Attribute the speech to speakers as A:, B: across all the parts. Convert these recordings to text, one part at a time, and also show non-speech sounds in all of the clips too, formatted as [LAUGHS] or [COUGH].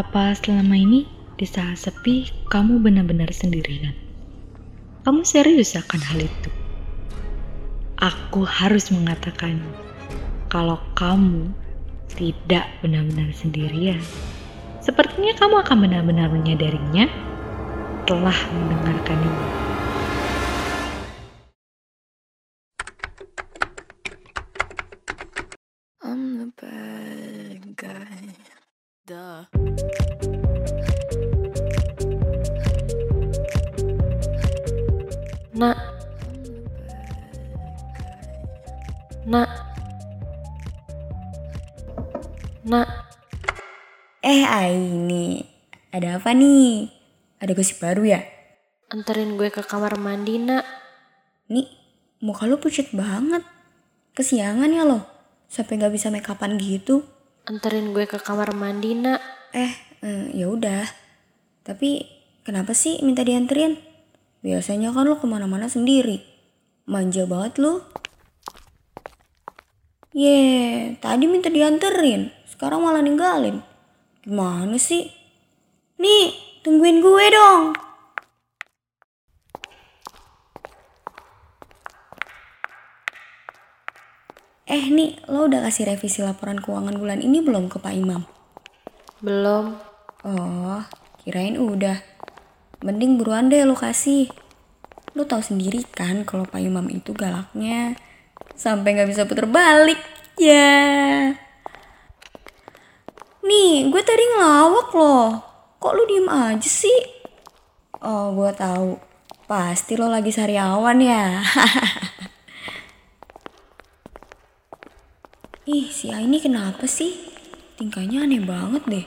A: Apa selama ini di saat sepi kamu benar-benar sendirian? Kamu serius akan hal itu? Aku harus mengatakan kalau kamu tidak benar-benar sendirian. Sepertinya kamu akan benar-benar menyadarinya telah mendengarkan ini.
B: Duh.
C: Nak, nak, nak,
D: Eh Aini, ada apa nih? Ada gosip baru ya?
C: anterin gue ke kamar mandi, nak.
D: Nih, muka lu pucat banget. Kesiangan ya lo? Sampai nggak bisa make upan gitu.
C: Anterin gue ke kamar mandi, nak.
D: Eh, eh ya udah. Tapi kenapa sih minta dianterin? Biasanya kan lo ke mana-mana sendiri. Manja banget lo. Ye, tadi minta dianterin. Sekarang malah ninggalin. Gimana sih? Nih, tungguin gue dong. Eh nih, lo udah kasih revisi laporan keuangan bulan ini belum ke Pak Imam?
C: Belum.
D: Oh, kirain udah. Mending buruan deh lo kasih. Lo tahu sendiri kan kalau Pak Imam itu galaknya. Sampai nggak bisa puter balik. Ya. Nih, gue tadi ngelawak loh. Kok lu diem aja sih? Oh, gue tahu. Pasti lo lagi sariawan ya. [LAUGHS] Ih, si Aini kenapa sih? Tingkahnya aneh banget deh.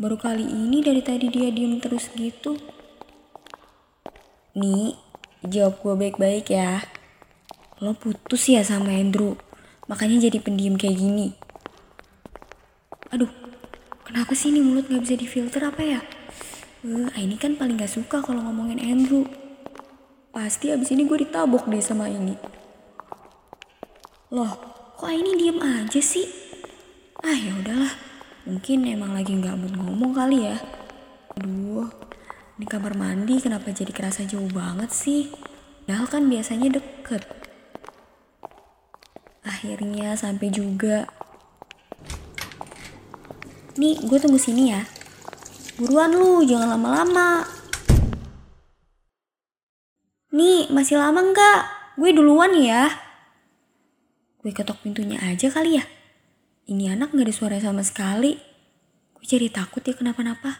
D: Baru kali ini dari tadi dia diem terus gitu. Nih, jawab gue baik-baik ya. Lo putus ya sama Andrew. Makanya jadi pendiam kayak gini. Aduh, kenapa sih ini mulut gak bisa difilter apa ya? Eh, Aini kan paling gak suka kalau ngomongin Andrew. Pasti abis ini gue ditabok deh sama ini. Loh, kok Aini diem aja sih? Ah ya udahlah, mungkin emang lagi nggak mood ngomong kali ya. Aduh, di kamar mandi kenapa jadi kerasa jauh banget sih? Padahal kan biasanya deket. Akhirnya sampai juga. Nih, gue tunggu sini ya. Buruan lu, jangan lama-lama. Nih, masih lama nggak? Gue duluan ya. Gue ketok pintunya aja kali ya. Ini anak gak ada suara sama sekali. Gue jadi takut ya kenapa-napa.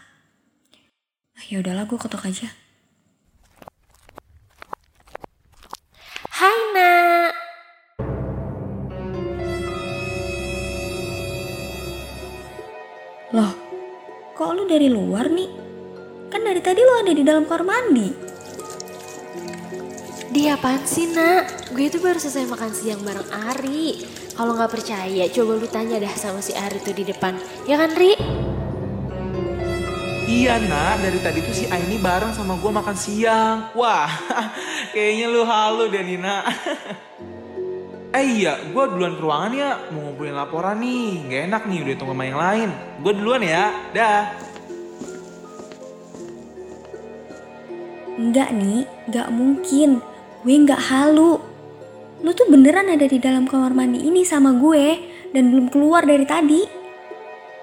D: Ah, ya udahlah gue ketok aja.
C: Hai, nak.
D: Loh, kok lu dari luar nih? Kan dari tadi lu ada di dalam kamar mandi.
C: Dia apaan sih, nak? Gue itu baru selesai makan siang bareng Ari. Kalau nggak percaya, coba lu tanya dah sama si Ari tuh di depan. Ya kan, Ri?
E: Iya nak, dari tadi tuh si Aini bareng sama gue makan siang. Wah, [LAUGHS] kayaknya lu halu deh Nina. [LAUGHS] eh iya, gue duluan ke ruangan ya, mau ngumpulin laporan nih. Gak enak nih, udah tunggu sama yang lain. Gue duluan ya, dah.
D: Enggak nih, enggak mungkin. Gue enggak halu. Lu tuh beneran ada di dalam kamar mandi ini sama gue dan belum keluar dari tadi.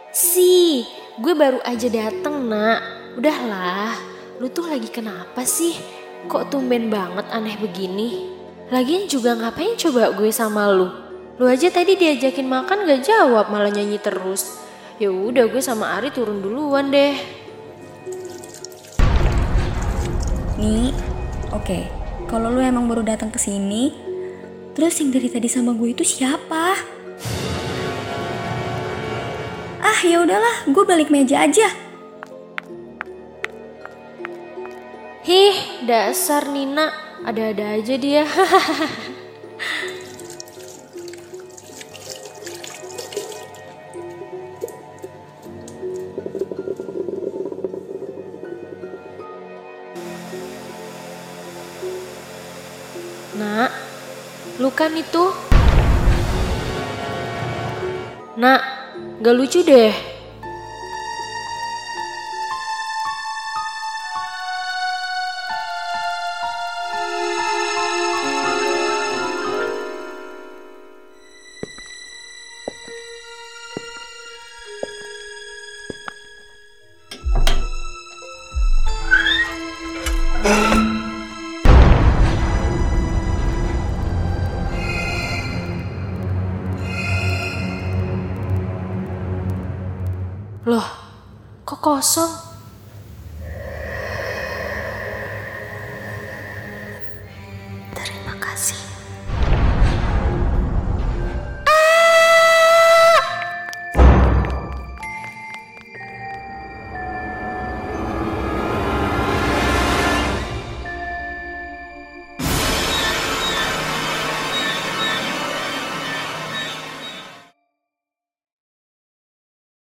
C: Si, gue baru aja dateng, nak. Udahlah, lu tuh lagi kenapa sih? Kok tumben banget aneh begini? Lagian juga ngapain coba gue sama lu? Lu aja tadi diajakin makan gak jawab malah nyanyi terus. Ya udah gue sama Ari turun duluan deh.
D: Nih, oke. Kalau lu emang baru datang ke sini, terus yang dari tadi sama gue itu siapa? Ah, ya udahlah, gue balik meja aja.
C: Hih, dasar Nina, ada-ada aja dia. [LAUGHS] Nak, lu kan itu? Nak, gak lucu deh. Loh, kok kosong? Terima kasih.